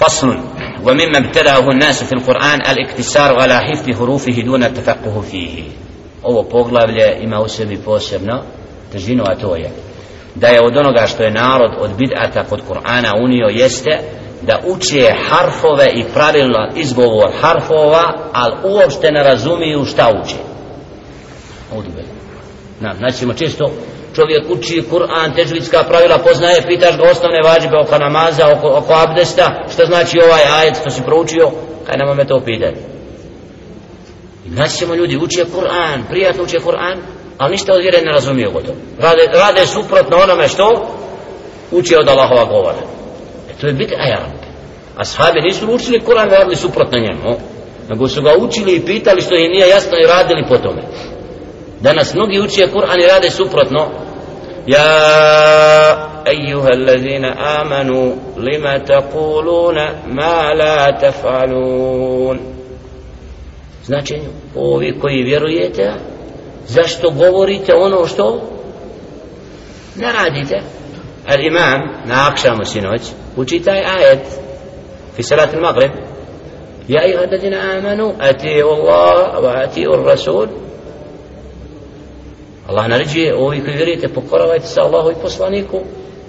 فصل ومما ابتدأه الناس في القرآن الاكتسار على حفظ حروفه دون التفقه فيه ovo poglavlje ima u sebi posebno težinu a to je da je od onoga što je narod od bid'ata kod Kur'ana unio jeste da uče harfove i pravilno izgovor harfova ali uopšte ne razumiju šta uče ovdje znači često čovjek uči Kur'an, težvidska pravila poznaje, pitaš ga osnovne vađbe oko namaza, oko, oko abdesta, što znači ovaj ajet što si proučio, kaj nema me to pitati. I nas ćemo ljudi uči Kur'an, prijatno uči Kur'an, ali ništa od vjere ne razumiju gotovo. Rade, rade suprotno onome što uči od Allahova govora. E to je biti ajaran. Ashabi nisu učili Kur'an, radili suprotno njemu, nego su ga učili i pitali što im nije jasno i radili po tome. Danas mnogi učije Kur'an i rade suprotno, يا أيها الذين آمنوا لما تقولون ما لا تفعلون značenju ovi koji vjerujete zašto govorite ono što ne radite al imam na akšamu sinoć uči taj ajet fi salat al maghrib يا أيها الذين آمنوا أتيوا الله وأتيوا الرسول Allah naređuje ovi koji vjerujete pokoravajte se Allahu i poslaniku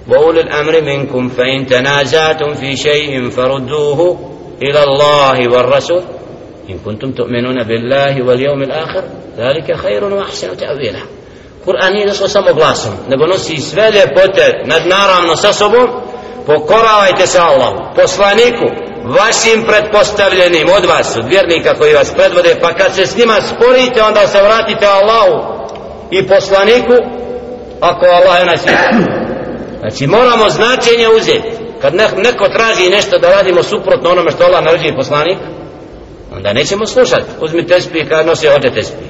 وأولي الأمر منكم فإن تنازعتم في شيء فردوه إلى الله والرسول إن كنتم تؤمنون بالله واليوم الآخر ذلك خير وأحسن تأويلا Kur'an nije došlo samo glasom, nego nosi sve ljepote nadnaravno sa sobom, pokoravajte se Allahu, poslaniku, vašim pretpostavljenim od vas, od vjernika koji vas predvode, pa kad se s njima sporite, onda se vratite Allahu, i poslaniku ako Allah je onaj svijetu znači moramo značenje uzeti. Kad neko traži nešto da radimo suprotno onome što Allah naređuje poslanik onda nećemo slušati. Uzmi tespih kad nosi hoće tespih.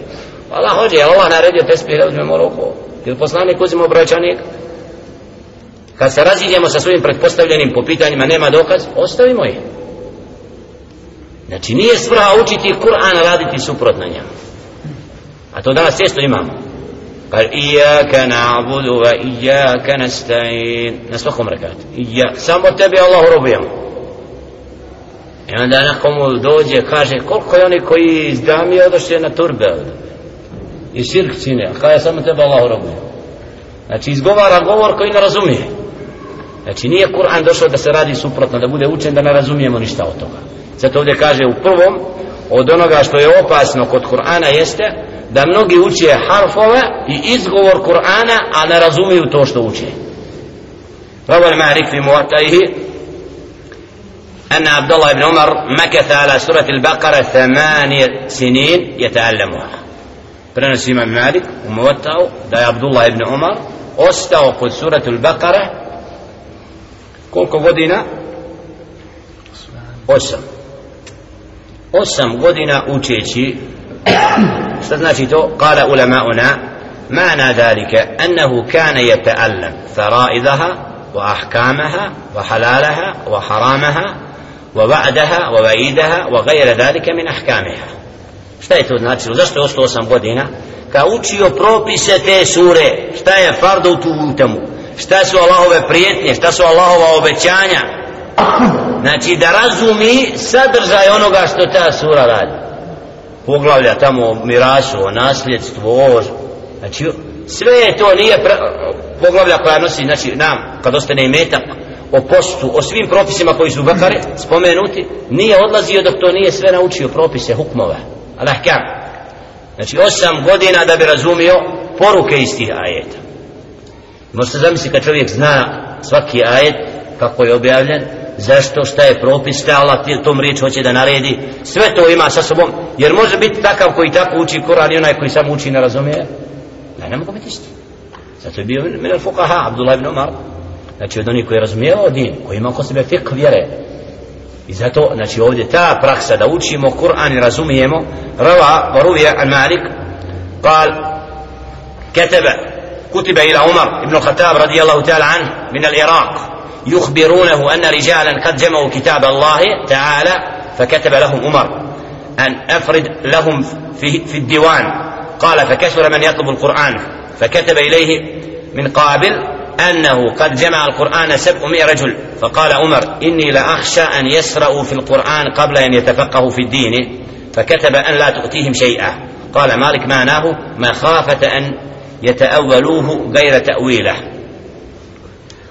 Allah hođe, Allah naredio tespih da uzmemo ruku? Ili poslanik uzimo obraćanik kad se raziđemo sa svojim pretpostavljenim po pitanjima nema dokaz ostavimo ih. Znači nije svrha učiti Kur'an raditi suprotno njemu. A to danas često imamo. قال إياك نعبد وإياك نستعين نسبقهم ركعت إياك samo tebi Allah robujemo i onda nekomu dođe kaže koliko je oni koji izdamije odošli na turbe i širk čine a kaže samo tebe Allah robujemo znači izgovara govor koji ne razumije znači nije Kur'an došao da se radi suprotno da bude učen da ne razumijemo ništa od toga zato ovdje kaže u prvom od onoga što je opasno kod Kur'ana jeste da mnogi uče harfove i izgovor Kur'ana a ne razumiju to što uče روى المالك في موطئه أن عبد الله بن عمر مكث على سورة البقرة ثمانية سنين يتعلمها prenosi imam Malik u Muwatta'u da je Abdullah ibn Umar ostao kod suratu al-Baqara koliko godina? osam osam godina učeći šta znači to? Kala ulemauna mana dalike anahu kana jeteallam faraidaha wa ahkamaha wa halalaha wa haramaha wa va'daha wa va'idaha wa gajera dalike min ahkamiha. Šta je to značilo? Zašto je osto osam godina? Ka učio propise te sure. Šta je fardu tu utamu šta su Allahove prijetnje? Šta su Allahova obećanja? Znači da razumi sadržaj onoga što ta sura radi poglavlja tamo o mirasu, o nasljedstvu, o... Znači, sve je to nije pre, poglavlja koja nosi, znači, nam, kad ostane i metak, o postu, o svim propisima koji su bakare spomenuti, nije odlazio dok to nije sve naučio propise, hukmove, alahkam. Znači, osam godina da bi razumio poruke iz tih ajeta. Možete zamisliti kad čovjek zna svaki ajet, kako je objavljen, zašto, šta je propis, šta Allah tom riječ hoće da naredi, sve to ima sa sobom, jer može biti takav koji tako uči Koran i onaj koji sam uči ne razumije, da ne mogu biti isti. Zato je bio Minel Fukaha, Abdullah ibn Umar, znači od onih koji je razumijevao din, koji ima oko sebe fik vjere. I zato, znači ovdje ta praksa da učimo Kur'an i razumijemo, rava, varuvija, al Malik, قال كتب كتب إلى عمر بن الخطاب رضي الله تعالى عنه من العراق يخبرونه أن رجالا قد جمعوا كتاب الله تعالى فكتب لهم عمر أن أفرد لهم في, في الديوان. قال فكثر من يطلب القرآن. فكتب إليه من قابل أنه قد جمع القرآن سبعمائة رجل. فقال عمر إني لأخشى أن يسرأوا في القرآن قبل أن يتفقهوا في الدين. فكتب أن لا تؤتيهم شيئا. قال مالك معناه مخافة أن يتأولوه غير تأويله.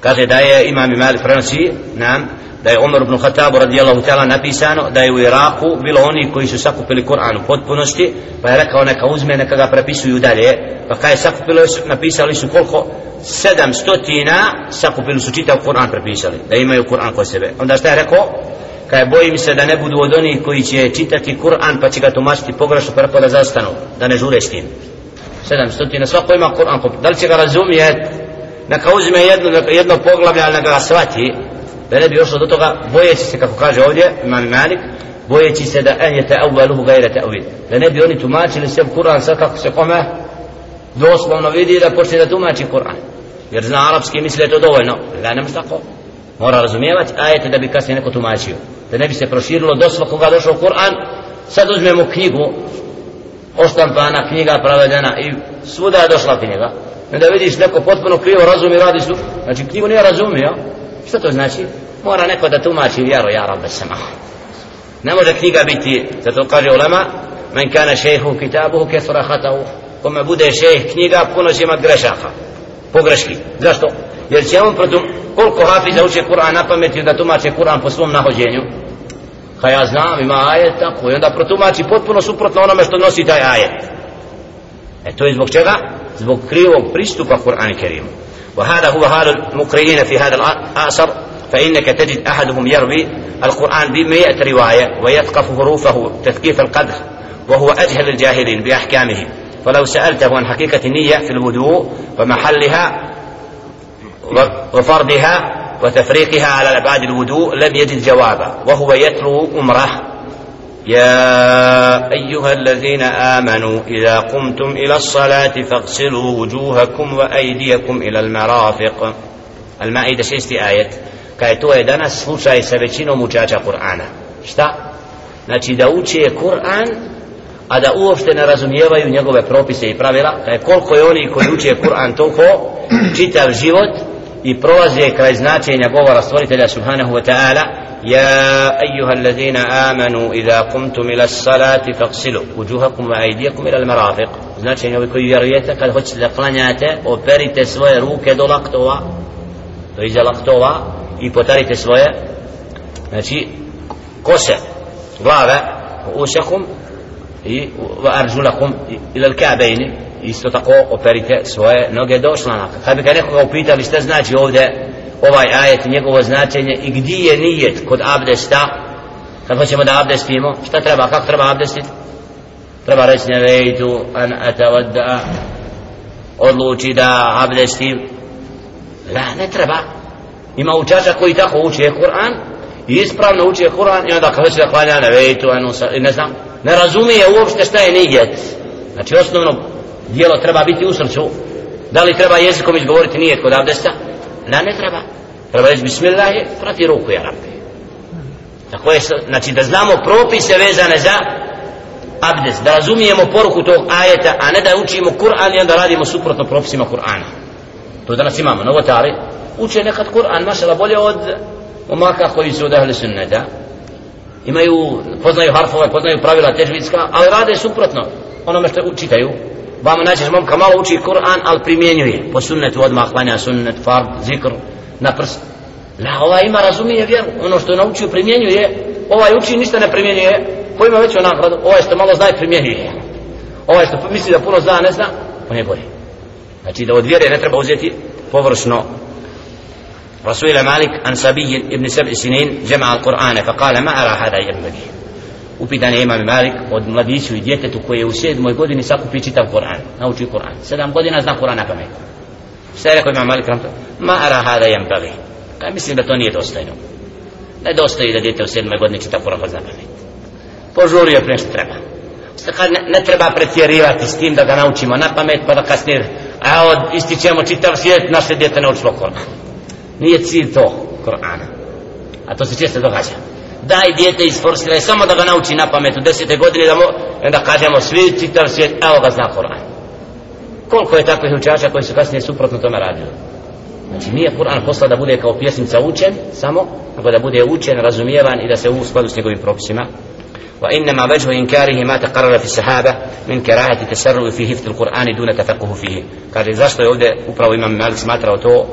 Kaže da je imam Malik prenosi nam da je Umar ibn Khattab radijallahu ta'ala napisano da je u Iraku bilo oni koji su sakupili Kur'an u potpunosti pa je rekao neka uzme neka ga prepisuju dalje. Pa kada je sakupili napisali su koliko? Sedam stotina sakupili su čitav Kur'an prepisali da imaju Kur'an kod sebe. Onda šta je rekao? Kada je bojim se da ne budu od onih koji će čitati Kur'an pa će ga tumačiti pogrešno pa da zastanu da ne žure s tim. Sedam stotina svako ima Kur'an da li će ga razumijeti neka uzme jedno, jedno poglavlje, ali neka ga shvati, da ne bi došlo do toga, bojeći se, kako kaže ovdje, imam Malik, bojeći se da en je te avvaluhu gajre te avil. Da ne bi oni tumačili sve Kur'an sad kako se kome doslovno vidi da počne da tumači Kur'an. Jer zna arapski misli da je to dovoljno. Da ne tako. Mora razumijevati ajete da bi kasnije neko tumačio. Da ne bi se proširilo do svakoga došao Kur'an, sad uzmemo knjigu, oštampana knjiga pravedena i svuda je došla knjiga ne da vidiš neko potpuno krivo razumi radi su znači knjigu nije razumio što to znači? Mora neko da tumači vjeru ja rabbe sama. Ne može knjiga biti zato kaže ulema men kana šehu kitabuhu kesura hatahu. Kome bude šeh knjiga puno će imat grešaka pogreški. Zašto? Jer će on protum koliko hafiza uče Kur'an na pameti da tumače Kur'an po svom nahođenju? Ka ja znam ima ajet tako i onda protumači potpuno suprotno onome što nosi taj ajet. E to je zbog čega? Zbog krivog pristupa Kur'an Kerimu وهذا هو حال المقرئين في هذا العصر فإنك تجد أحدهم يروي القرآن بمئة رواية ويثقف حروفه تثقيف القدر وهو أجهل الجاهلين بأحكامه. فلو سألته عن حقيقة النية في الوضوء ومحلها وفرضها وتفريقها على الأبعاد الوضوء لم يجد جوابا وهو يتلو أمره يا أيها الذين آمنوا إذا قمتم إلى الصلاة فاغسلوا وجوهكم وأيديكم إلى المرافق المائدة شيستي آية kaj to je danas slučaj sa većinom učača Kur'ana. Šta? Znači da uče Kur'an, a da uopšte ne razumijevaju njegove propise i pravila, kaj koliko je oni koji uče Kur'an toliko, čitav život i prolaze kraj značenja govora stvoritelja subhanahu wa ta'ala, يا أيها الذين آمنوا إذا قمتم إلى الصلاة فاغسلوا وجوهكم وأيديكم إلى المرافق znači ovi koji vjerujete kad hoćete da klanjate operite svoje ruke do laktova do iza laktova i potarite svoje znači kose glave ušakum i arđulakum ila l'kabejni isto tako operite svoje noge do šlanaka kad bi ga nekoga upitali šta znači ovdje ovaj ajet njegovo značenje i gdje je nijet kod abdesta? Kad hoćemo da abdestimo šta treba, kako treba abdestiti treba reći ne vejtu an atavadda odluči da abdestim. La ne treba. Ima učača koji tako uči je Kur'an i ispravno uči je Kur'an i onda kad hoće da klanja ne vejtu an ne znam ne razumije uopšte šta je nijet. Znači osnovno dijelo treba biti u srcu. Da li treba jezikom izgovoriti nijet kod abdesta? La ne treba. Treba reći je prati ruku ja rabbi. Tako je, znači da znamo propise vezane za abdest, da razumijemo poruku tog ajeta, a ne da učimo Kur'an i onda radimo suprotno propisima Kur'ana. To danas imamo, novotari, uče nekad Kur'an, mašala bolje od umaka koji su od ahli sunneta. Imaju, poznaju harfove, poznaju pravila težvitska, ali rade suprotno onome što čitaju, Vama naćeš momka malo uči Kur'an, ali primjenjuje. Po sunnetu odmah klanja sunnet, fard, zikr, na prst. La, ovaj ima razumije vjeru. Ono što je naučio primjenjuje. Ovaj uči ništa ne primjenjuje. Ko ima veću nagradu? Ovaj što malo zna i primjenjuje. Ovaj što misli da puno zna, ne zna, on je bolji. Znači da od vjere ne treba uzeti površno. رسول مالك عن صبي ابن سبع سنين جمع القرآن فقال ما أرى هذا ينبغي upitan je imam Malik od mladiću i djetetu koji je u sedmoj godini sakupi čitav Koran, nauči Koran. Sedam godina zna Koran na pamet. Šta je rekao imam Malik ramto? Ma ara hada jem bavi. Kaj mislim da to nije dostojno. Ne dostoji da djete u sedmoj godini čitav Koran pa zna pamet. Požurio prije što treba. Kad ne, ne treba pretjerivati s tim da ga naučimo na pamet pa da kasnije a od ističemo čitav svijet naše djete naučilo Koran. Nije cilj to Korana. A to se često događa daj dijete isforsiraj samo da ga nauči na pamet u desete godine da mo, onda kažemo svi čitav svijet evo ga zna Koran koliko je takvih učača koji su kasnije suprotno tome radili Znači nije Kur'an poslao da bude kao pjesnica učen samo, nego da bude učen, razumijevan i da se u skladu s njegovim propisima. وإنما وجه إنكاره ما تقرر في الصحابة من كراهة التسرع في حفظ القرآن دون تفقه فيه kaže zašto je ovdje upravo imam Malik smatrao to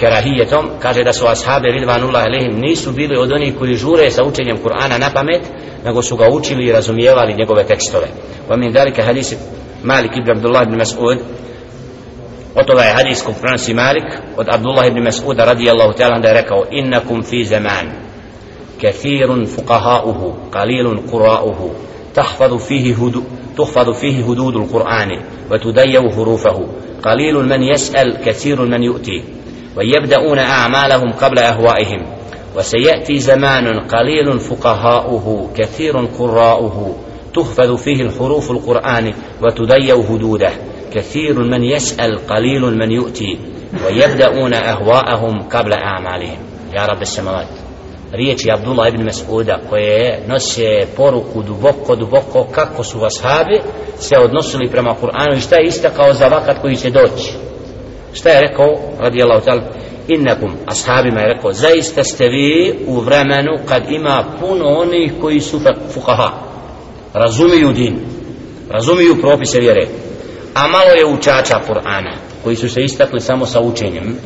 kerahijetom kaže da su ashabi ridvanullah alehim nisu bili od onih koji žure sa učenjem Kur'ana na pamet nego su ga učili i razumijevali njegove tekstove wa min dalika hadis Malik ibn Abdullah ibn Mas'ud od toga je hadis ko prenosi Malik od Abdullah ibn Mas'uda radijallahu ta'ala da je rekao innakum fi zaman كثير فقهاؤه قليل قراؤه تحفظ فيه هدو تحفظ فيه هدود القرآن وتديو حروفه قليل من يسأل كثير من يؤتي ويبدأون أعمالهم قبل أهوائهم وسيأتي زمان قليل فقهاؤه كثير قراؤه. تحفظ فيه الحروف القرآن وتديو هدوده كثير من يسأل قليل من يؤتي. ويبدأون أهواءهم قبل أعمالهم. يا رب السماوات. riječi Abdullah ibn Mas'uda koje nose poruku duboko, duboko kako su ashabi se odnosili prema Kur'anu i šta je istakao za vakat šta je rekao? Radijallahu ta'ala innakum ashabima je rekao zaista ste vi u vremenu kad ima puno onih koji su fukaha. Razumiju din razumiju propise vjere. A malo je učača Kur'ana koji su se istakli samo sa učenjem.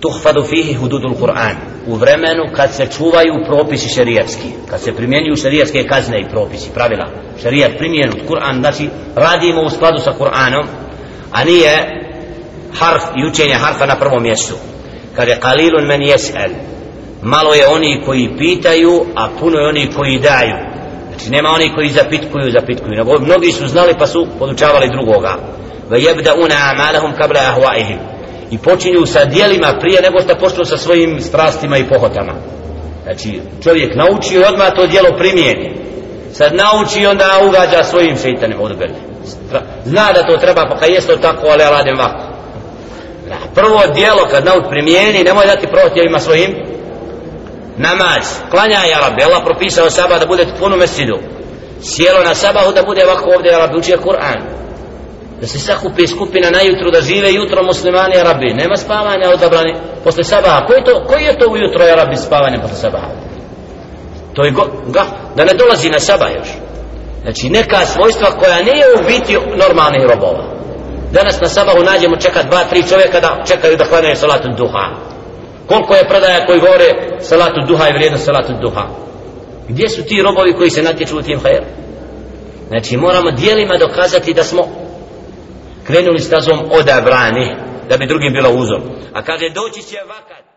Tuhfadu fihi hududul Kur'an. U vremenu kad se čuvaju propisi šerijatski kad se primjenjuju šerijatske kazne i propisi, pravila. Šerijat primjenut, Kur'an znači radimo u skladu sa Kur'anom a nije harf i učenje harfa na prvom mjestu. Kaže kalilun men jesel malo je oni koji pitaju a puno je oni koji daju. Znači nema oni koji zapitkuju, zapitkuju. Nego mnogi su znali pa su podučavali drugoga. Ve jebda una amalahum kabla ahvaihim i počinju sa dijelima prije nego što počnu sa svojim strastima i pohotama. Znači čovjek nauči i odmah to dijelo primijeni. Sad nauči onda ugađa svojim šeitanima odbeli zna da to treba pa kad jeste tako ali ja radim ovako prvo dijelo kad nauč primijeni nemoj dati prohtjevima svojim. Namaz. Klanja je Arabi, Allah propisao saba da bude puno mesidu. Sjelo na sabahu da bude ovako ovdje Arabi, rabbi Kur'an. Da se sakupi skupina na jutru da žive jutro muslimani arabi nema spavanja odabrani posle sabaha. Koji, to, koji je to ujutro arabi spavanje posle sabaha? To je go, ga, da ne dolazi na sabah još znači neka svojstva koja nije u biti normalnih robova. Danas na sabahu nađemo čeka dva, tri čovjeka da čekaju da hlanjaju salatu duha. Koliko je predaja koji govore salatu duha i vrijednost salatu duha? Gdje su ti robovi koji se natječu u tim hajer znači moramo dijelima dokazati da smo krenuli stazom odabrani da bi drugim bilo uzor. A kaže doći će vakat.